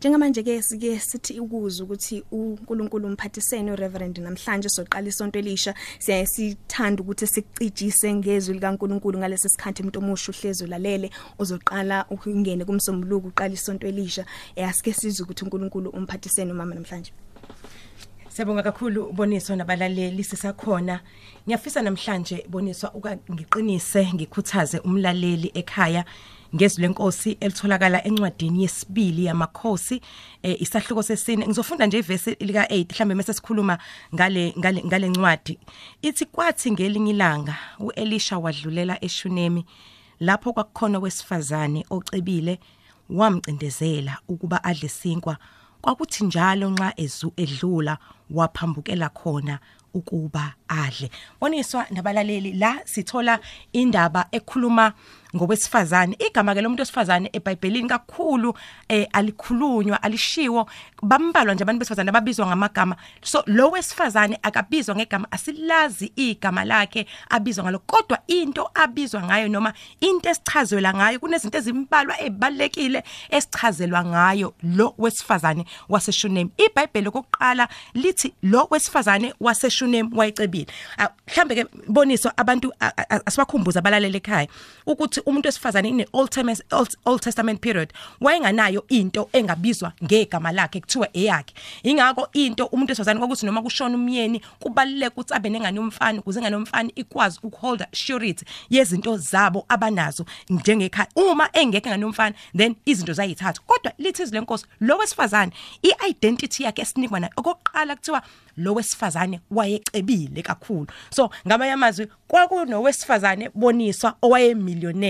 njengamanje ke sike sithi ukuza ukuthi uNkulunkulu umphathisene uReverend namhlanje soqala isonto elisha. Siyaye sithanda ukuthi sicijise ngezwi likaNkulunkulu ngalesi sikhathi umuntu omusha uhlezi ulalele uzoqala ukungene kumsombuluko uqala isonto elisha. Eyasike sizwe ukuthi uNkulunkulu umphathisene umama namhlanje. Siyabonga kakhulu Boniswa nabalaleli sisakhona. Ngiyafisa namhlanje Boniswa ukangiqinise ngikhuthaze umlaleli ekhaya. Ngezwi lenkosi elitholakala encwadini yesibili yamakhosi eh, isahluko sesine. Ngizofunda nje ivesi lika 8 mhlambe mase sikhuluma ngale ngale ngale ncwadi. Ithi kwathi ngelinye ilanga uElisha wadlulela eShunemi lapho kwakukhona wesifazane ocebile wamcindezela ukuba adle sinkwa. Kwakuthi njalo nxa ezu edlula waphambukela khona ukuba adle. Boniswa nabalaleli la sithola indaba ekhuluma ngowesifazane. Igama ke lomuntu wesifazane eBhayibhelini kakhulu eh alikhulunywa alishiwo bambalwa nje abantu besifazane ababizwa ngamagama. So lo wesifazane akabizwa ngegama asilazi igama lakhe abizwa ngalo kodwa into abizwa ngayo noma into esichazela ngayo kunezinto ezimbalwa ezibalekile esichazelwa ngayo lo wesifazane waseshunem. iBhayibheli kokuqala lithi lo wesifazane waseshunem wayecebile. Mhlambe ke boniswa abantu asibakhumbuza abalalele ekhaya ukuthi umuntu wesifazane ine Old Testament Old Testament period wayenganayo into engabizwa ngegama lakhe kuthiwa eyakhe. Ingakho into umuntu wesifazane ukuthi noma kushona umyeni kubaluleke ukuthi abe nengane yomfana ukuze ingane yomfana ikwazi ukuholda surety yezinto zabo abanazo njengekhaya. Uma engekho ingane yomfana then izinto zayithatha kodwa lithi izilenkosi lo wesifazane iidentity yakhe esinikwa nayo okokuqala kuthiwa lo wesifazane wayecebile kakhulu. So ngamanye amazwi kwakunowesifazane boniswa owayemillionaire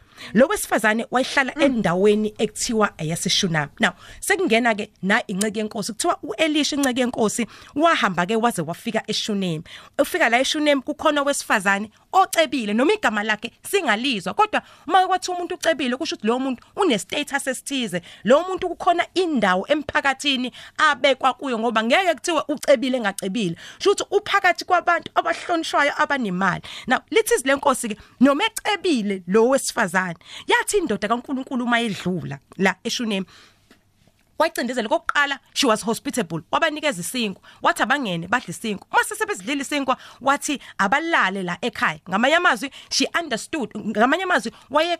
lo wesifazane wayihlala endaweni ekuthiwa ayaseshunam now sekungena ke na inceke yenkosi kuthiwa uElisha inceke yenkosi wahamba ke waze wafika eShunem ufika la eShunem kukhona wesifazane ocebile noma igama lakhe singalizwa kodwa uma kwathi umuntu ucebile kusho ukuthi lo muntu une status esithize. Lo muntu kukhona indawo emphakathini abekwa kuyo ngoba ngeke kuthiwe ucebile engacebile. Sho ukuthi uphakathi kwabantu abahlonishwayo abanemali. Now lithi izilenkosi ke noma ecebile lo wesifazane yathi indoda kaNkuluNkulu mayedlula la eShunem? Wayicindezela kokuqala she was hospitable wabanikeza isinkwa wathi abangene badle isinkwa. Mase sebezidlile isinkwa wathi abalale la ekhaya. Ngamanye amazwi she understood ngamanye amazwi waye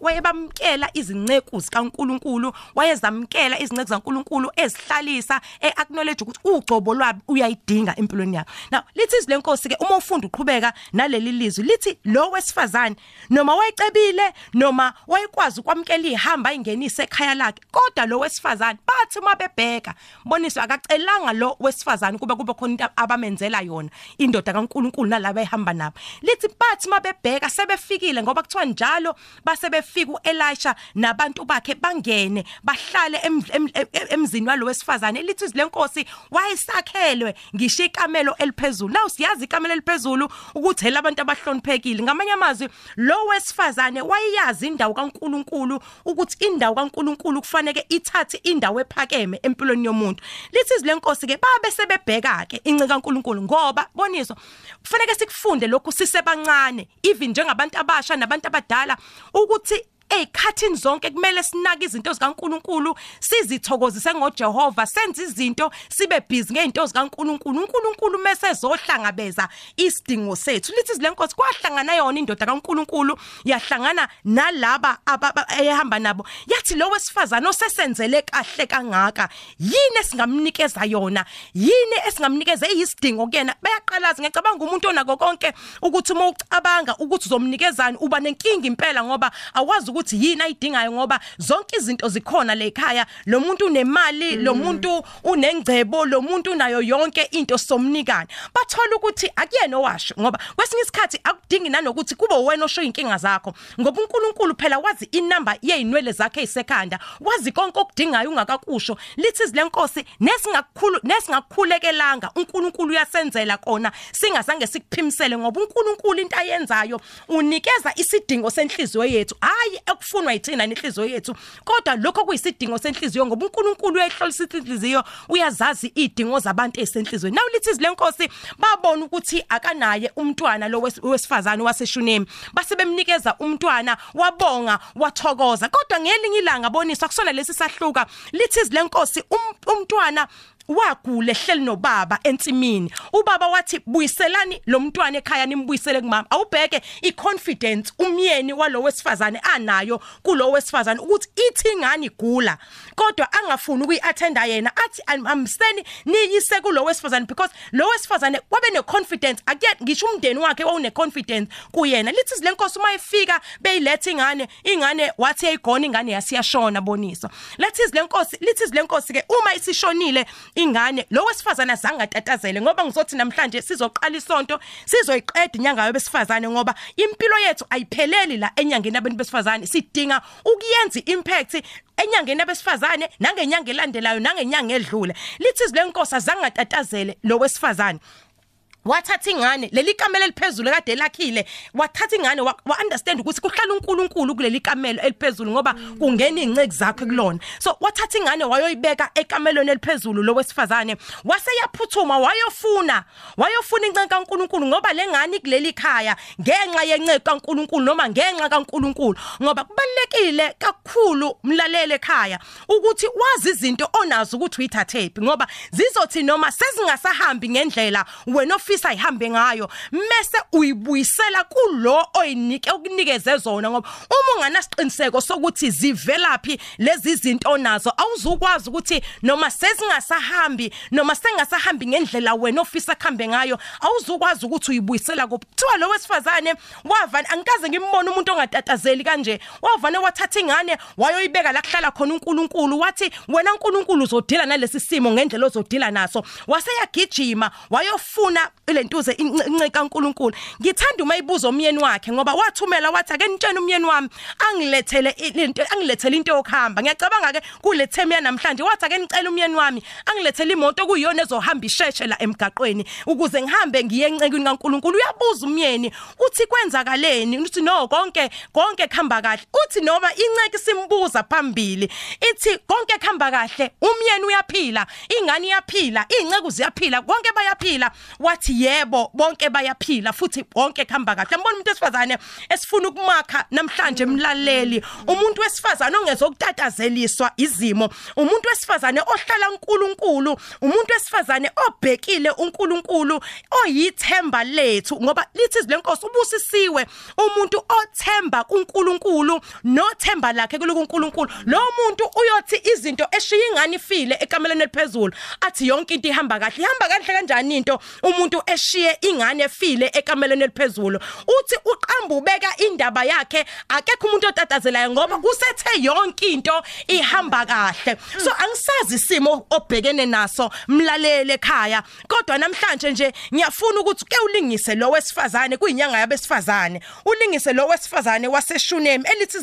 waye bamkela izinceku zikaNkuluNkulu wayezamkela izinceku zaNkuluNkulu ezihlalisa eacknowledge ukuthi ugcobo lwabo uyayidinga empilweni yakhe. Now lithi izilenkosi ke uma ufunda uqhubeka naleli lizwi lithi lo wesifazane noma wayecebile noma wayekwazi ukwamkela ihamba ingenise ekhaya lakhe kodwa lo wesifazane bathi mabebheka boniswa akacelanga lo wesifazane kuba kube khona into abamenzela yona indoda kaNkuluNkulu nalabo ehamba nabo. Lithi bathi mabebheka sebefikile ngoba kuthiwa njalo base befika uElisha nabantu bakhe bangene bahlale emzini walo wesifazane. Lithi izilenkosi wayesakhelwe ngisho ikamelo eliphezulu. Now siyazi ikamelo eliphezulu ukuthi hela abantu abahloniphekile. Ngamanye amazwi lo wesifazane wayazi indawo kaNkuluNkulu ukuthi indawo kaNkuluNkulu kufanele ithathe indawo ephakeme empilweni yomuntu. Lithi izilenkosi ke babe sebebheka ke incika kaNkuluNkulu ngoba boniswa kufanele sikufunde lokhu sisebancane even njengabantu abasha nabantu abadala ukuthi ezikhathini zonke kumele sinake izinto zikaNkuluNkulu sizithokozise ngoJehova senze izinto sibe busy ngezinto zikaNkuluNkulu. uNkulunkulu mase zohlangabeza isidingo sethu. Lithi silenkosi kwahlangana yona indoda kaNkuluNkulu yahlangana nalaba ehamba nabo. Yathi lo wesifazana osesenzele kahle kangaka yini esingamnikeza yona? Yini esingamnikeza? Eyisidingo kuyena? Bayaqalaza ngicabanga umuntu onako konke ukuthi uma ucabanga ukuthi uzomnikezani uba nenkingi impela ngoba awazi ukuthi yini ayidingayo ngoba zonke izinto zikhona le ekhaya. Lo muntu unemali lo muntu unengcebo lo muntu unayo yonke into somnikana bathola ukuthi akuyena owasho ngoba kwesinye isikhathi akudingi nanokuthi kube wena osho inkinga zakho. Ngoba uNkulunkulu phela wazi inamba yeinwele zakhe esekhanda wazi konke okudingayo ungakakusho lithi izilenkosi nesingakukhulu nesingakukhulekelanga uNkulunkulu uyasenzela kona singazange sikuphimisele ngoba uNkulunkulu into ayenzayo unikeza isidingo senhliziyo yethu. Hayi ekufunwa yithina nenhliziyo yethu. Kodwa lokho kuyisidingo senhliziyo ngoba uNkulunkulu uyayihlolisisa inhliziyo uyazazi idingo zabantu esenhlizweni now lithi izilenkosi babona ukuthi akanaye umntwana lo wesifazane waseshunemi. Base bemnikeza umntwana wabonga wathokoza. Kodwa ngelinye ilanga boniswa kusona lesi sahluka lithi izilenkosi um, umntwana wagula ehleli nobaba entsimini ubaba wathi buyiselani lo mntwana ekhaya nimbuyisele kumama. Awubheke iconfidence umyeni walo wesifazane anayo kulo wesifazane ukuthi ithi ingani igula kodwa angafuni ukuyiattenda yena athi amseni niyise kulo wesifazane because lo wesifazane wabe ne confidence akuye ngisho umndeni wakhe wawune confidence kuyena. Lithi silenkosi uma ifika beyilethe ingane ingane wathi ayigona ingane yasiyashona boniswa lithi silenkosi lithi silenkosi ke uma isishonile ingane lo wesifazana azange atatazele ngoba ngizothi namhlanje sizoqala isonto sizoyiqeda inyanga yobesifazane ngoba impilo yethu ayipheleli la enyangeni yabantu besifazane. Sidinga ukuyenza impact enyangeni abesifazane nangenyanga elandelayo nangenyanga edlule. Lithi izilenkosi azange atatazele lo wesifazane wathatha ingane leli kamelo eliphezulu kade lakhile wathatha ingane wa understand ukuthi kuhlala uNkulunkulu kuleli kamelo eliphezulu ngoba kungena inceke zakhe kulona. So wathatha ingane wayoyibeka ekamelweni eliphezulu lo wesifazane wase yaphuthuma wayofuna wayofuna inceke kaNkulunkulu ngoba lengane kuleli khaya ngenxa yenceke kaNkulunkulu noma ngenxa kaNkulunkulu. Ngoba kubalekile kakhulu mlalele ekhaya ukuthi wazi izinto onazo ukuthi uyithathephi ngoba zizothi noma sezingasahambi ngendlela wena ofisa ihambe ngayo mase uyibuyisela kulo oyinike ukunikeze zona ngoba uma unganasiqiniseko sokuthi zivelaphi lezi zinto onazo awuzukwazi ukuthi noma sezingasahambi noma sengasahambi ngendlela wena ofisa kuhambe ngayo awuzukwazi ukuthi uyibuyisela kuthiwa lo wesifazane wavana angikaze ngimbone umuntu ongatatazeli kanje wavana wathatha ingane wayoyibeka la kuhlala khona uNkulunkulu wathi wena uNkulunkulu uzodila nalesi simo ngendlela ozodila naso. Waseyagijima wayofuna lentuze inceka kaNkuluNkulu. Ngithanda uma ibuza umyeni wakhe ngoba wathumela wathi ake nitshene umyeni wami angilethele into angilethele into yokuhamba. Ngiyacabanga ke kule theme yanamhlanje wathi ake nicela umyeni wami angilethele imoto kuyiyona ezohamba isheshe la emgaqweni. Ukuze ngihambe ngiye encekweni kaNkuluNkulu. Uyabuza umyeni uthi kwenzakaleni? Uthi no konke konke khamba kahle. Uthi noma inceke simbuza phambili ithi konke khamba kahle umyeni uyaphila ingane iyaphila inceke ziyaphila konke bayaphila. Wathi yebo bonke bayaphila futhi bonke khamba kahle. Mbona umuntu esifazane esifuna ukumakha namhlanje emlaleli. Umuntu wesifazane ongezokutatazeliswa izimo. Umuntu wesifazane ohlala uNkulunkulu. Umuntu wesifazane obhekile uNkulunkulu oyithemba lethu. Ngoba lithi izilenkosi ubusisiwe. Umuntu othemba kuNkulunkulu nothemba lakhe kuNkulunkulu. Lo muntu uyothi izinto eshiya ingane ifile ekameleni eliphezulu athi yonke into ihamba kahle ihamba kahle kanjani into? Umuntu eshiye ingane efile ekameleni eliphezulu uthi uqamba ubeka indaba yakhe akekho umuntu otatazelayo ngoba kusethe yonke into ihamba kahle. So angisazi isimo obhekene naso mlalele ekhaya. Kodwa namhlanje nje ngiyafuna ukuthi ke ulingise lo wesifazane kuyinyanga yabesifazane. Ulingise lo wesifazane waseshunemi elithi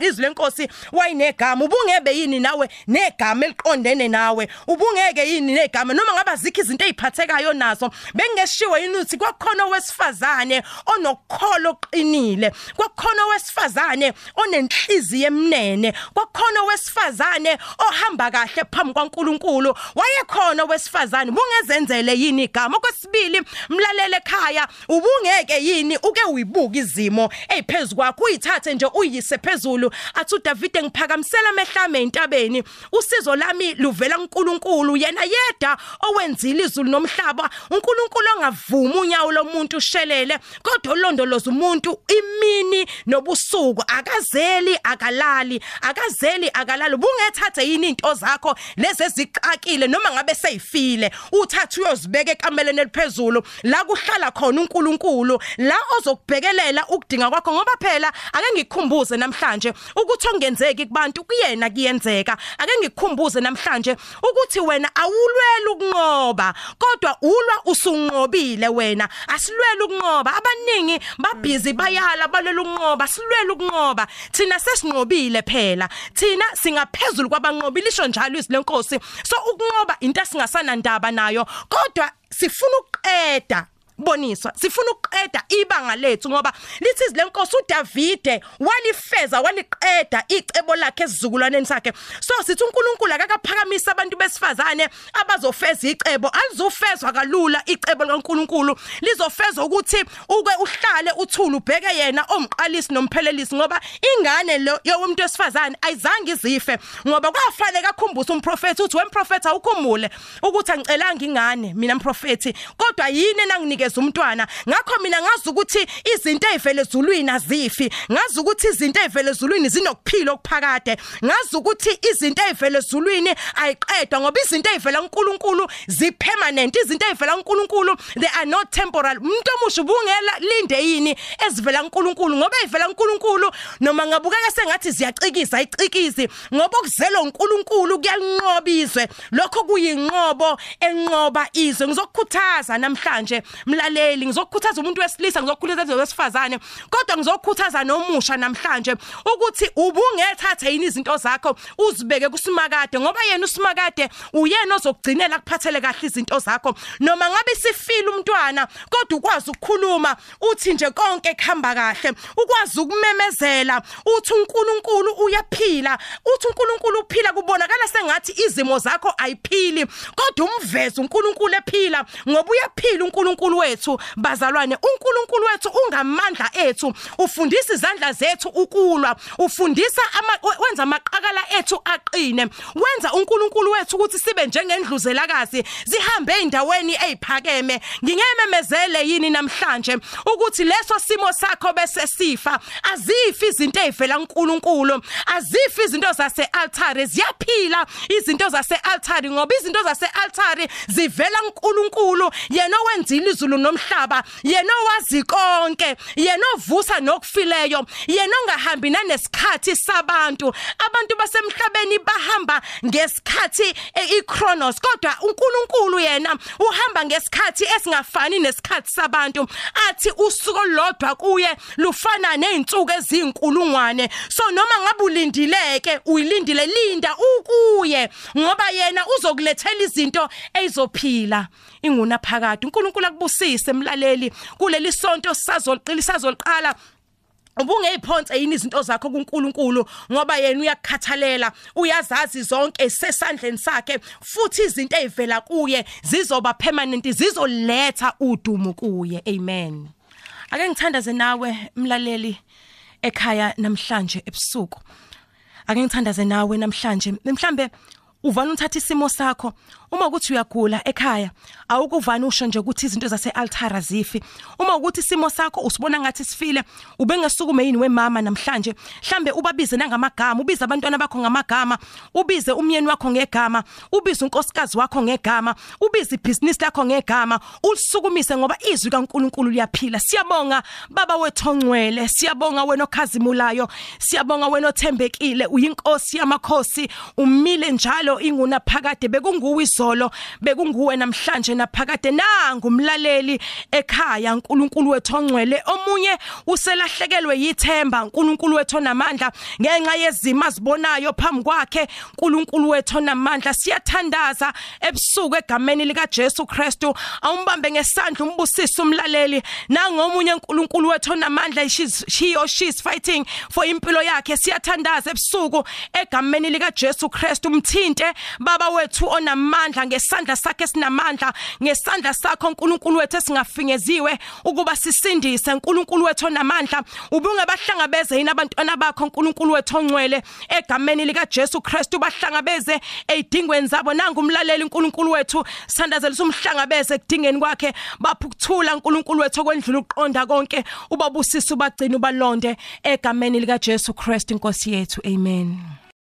izwi lenkosi wayinegama ubungebe yini nawe? Negama eliqondene nawe. Ubungeke yini negama? Noma ngaba zikho izinto eziphathekayo nazo bengeshiwo yini uthi kwakhona owesifazane onokukholo oqinile kwakhona owesifazane onenhliziyo emnene kwakhona owesifazane ohamba kahle phambi kwaNkuluNkulu wayekhona owesifazane bungezenzele yini igama? Okwesibili mlalele ekhaya ubungeke yini uke uyibuka izimo eziphezulu kwakho? Uyithathe nje uyise phezulu. Athi uDavid ngiphakamisela amehlame entabeni usizo lami luvela kuNkulunkulu yena yeda owenzile izulu nomhlaba. uNkulunkulu ongavuma unyawo lomuntu ushelele kodwa olondoloza umuntu imini nobusuku. Akazeli akalali. Akazeli akalali. Bungethathe yini into zakho? Lezi eziqakile noma ngabe seyifile. Uthatha uyozibeka ekameleni eliphezulu. La kuhlala khona uNkulunkulu la ozokubhekelela ukudinga kwakho. Ngoba phela ake ngikhumbuze namhlanje ukuthi ongenzeki kubantu kuyena kuyenzeka. Ake ngikhumbuze namhlanje ukuthi wena awulwela ukunqoba kodwa ulwa usunqobile wena. Asilwela ukunqoba. Abaningi babhizi bayala balela ukunqoba. Silwela ukunqoba. Thina sesinqobile phela. Thina singaphezulu kwabanqobile isho njalo izwi lenkosi. So ukunqoba into esingasana ndaba nayo kodwa sifuna ukuqeda boniswa sifuna ukuqeda ibanga lethu ngoba lithi izilenkosi uDavide walifeza waliqeda icebo lakhe esizukulwaneni sakhe so sithi uNkulunkulu akakaphakamisa abantu besifazane abazofeza icebo. Alizofezwa kalula icebo likaNkulunkulu lizofezwa ukuthi uke uhlale uthule ubheke yena omqalisi nomphelelisi ngoba ingane lo yomuntu wesifazane ayizange izife. Ngoba kwafanele kakhumbuza umprofeti uthi wemprofeti awukhumule ukuthi angicelanga ingane mina mprofeti kodwa yini nanginikeza umntwana. Ngakho mina ngazi ukuthi izinto ezivele ezulwini azifi ngazi ukuthi izinto ezivele ezulwini zinokuphila okuphakade. Ngazi ukuthi izinto ezivele ezulwini ayiqedwa ngoba izinto ezivela kuNkulunkulu zipermanent. Izinto ezivela kuNkulunkulu they are not temporal. Umuntu omusha ubungela linde yini ezivela kuNkulunkulu? Ngoba ezivela kuNkulunkulu noma ngabukeka sengathi ziyacikisa ayicikizi ngoba okuzelo uNkulunkulu kuyalinqoba izwe lokho kuyinqobo enqoba izwe. Ngizokukhuthaza namhlanje mlaleli ngizokukhuthaza umuntu wesilisa ngizokukhuthaza wesifazane. Kodwa ngizokukhuthaza nomusha namhlanje ukuthi ubungethatha yini izinto zakho uzibeke kusimakade ngoba yena usimakade uyena ozokugcinela kuphathele kahle izinto zakho. Noma ngabe sifile umntwana kodwa ukwazi ukukhuluma uthi nje konke kuhamba kahle ukwazi ukumemezela uthi uNkulunkulu uyaphila uthi uNkulunkulu uphila kubonakala sengathi izimo zakho ayiphili. Kodwa umveze uNkulunkulu ephila ngoba uyaphila uNkulunkulu wethu bazalwane uNkulunkulu wethu ungamandla ethu. Ufundisa izandla zethu ukulwa ufundisa wenza amaqakala ethu aqine. Wenza uNkulunkulu wethu ukuthi sibe njengendluzelakazi zihambe eindaweni eziphakeme ngingememezele yini namhlanje ukuthi leso simo sakho bese sifa? Azifi izinto ezivela kuNkulunkulu azifi izinto zase altar ziyaphila izinto zase altar ngoba izinto zase altar zivela kuNkulunkulu. Yena owenzile izulu nomhlaba yena owazi konke yena ovusa nokufileyo yena ongahambi nanesikhathi sabantu. Abantu basemhlabeni bahamba ngesikhathi ichronos kodwa uNkulunkulu yena uhamba ngesikhathi esingafani nesikhathi sabantu. Athi usuku olodwa kuye lufana nezinsuku ezinkulungwane so noma ngabe ulindileke uyilindile linda ukuye ngoba yena uzokulethela izinto ezizophila inguna phakade uNkulunkulu akubusise emlaleli kuleli sonto sazoliqila sazoliqala ubungeyiphonse yini izinto zakho kuNkulunkulu? Ngoba yena uyakukhathalela uyazazi zonke sesandleni sakhe futhi izinto ezivela kuye zizoba permanent zizoletha udumo kuye. Amen. Ake ngithandaze nawe mlaleli ekhaya namhlanje ebusuku. Ake ngithandaze nawe namhlanje mhlambe uvana uthatha isimo sakho. Uma ukuthi uyagula ekhaya awukuvana usho nje ukuthi izinto zase altar azifi uma ukuthi isimo sakho usibona ngathi sifile ubengesukume yini wemama namhlanje? Mhlambe ubabize nangamagama ubize abantwana bakho ngamagama ubize umyeni wakho ngegama ubize unkosikazi wakho ngegama ubize ibhizinisi lakho ngegama ulisukumise ngoba izwi kaNkuluNkulu liyaphila. Siyabonga baba wethu ongcwele siyabonga wena okhazimulayo siyabonga wena othembekile uyinkosi yamakhosi umile njalo inguna phakade bekunguwe izolo bekunguwe namhlanje naphakade. Nangu umlaleli ekhaya uNkulunkulu wethu ongcwele. Omunye uselahlekelwe yithemba uNkulunkulu wethu onamandla. Ngenxa yezimo azibonayo phambi kwakhe uNkulunkulu wethu onamandla. Siyathandaza ebusuku egameni lika Jesu Kristu. Awumbambe ngesandla umbusise umlaleli. Nangomunye uNkulunkulu wethu onamandla she or she is fighting for impilo yakhe. Siyathandaza ebusuku egameni lika Jesu Kristu. Umthinte baba wethu onamandla ngesandla sakhe sinamandla ngesandla sakho uNkulunkulu wethu esingafinyeziwe ukuba sisindise. uNkulunkulu wethu onamandla ubungabahlangabeze yini abantwana bakho uNkulunkulu wethu ongcwele? Egameni lika Jesu Kristu bahlangabeze ezidingweni zabo. Nanga umlaleli uNkulunkulu wethu sandazela umhlangabeze ekudingeni kwakhe. Baphukuthula uNkulunkulu wethu okwendlula uqonda konke. Ubabusisa ubagcina ubalonde egameni lika Jesu Christ inkosi yethu. Amen.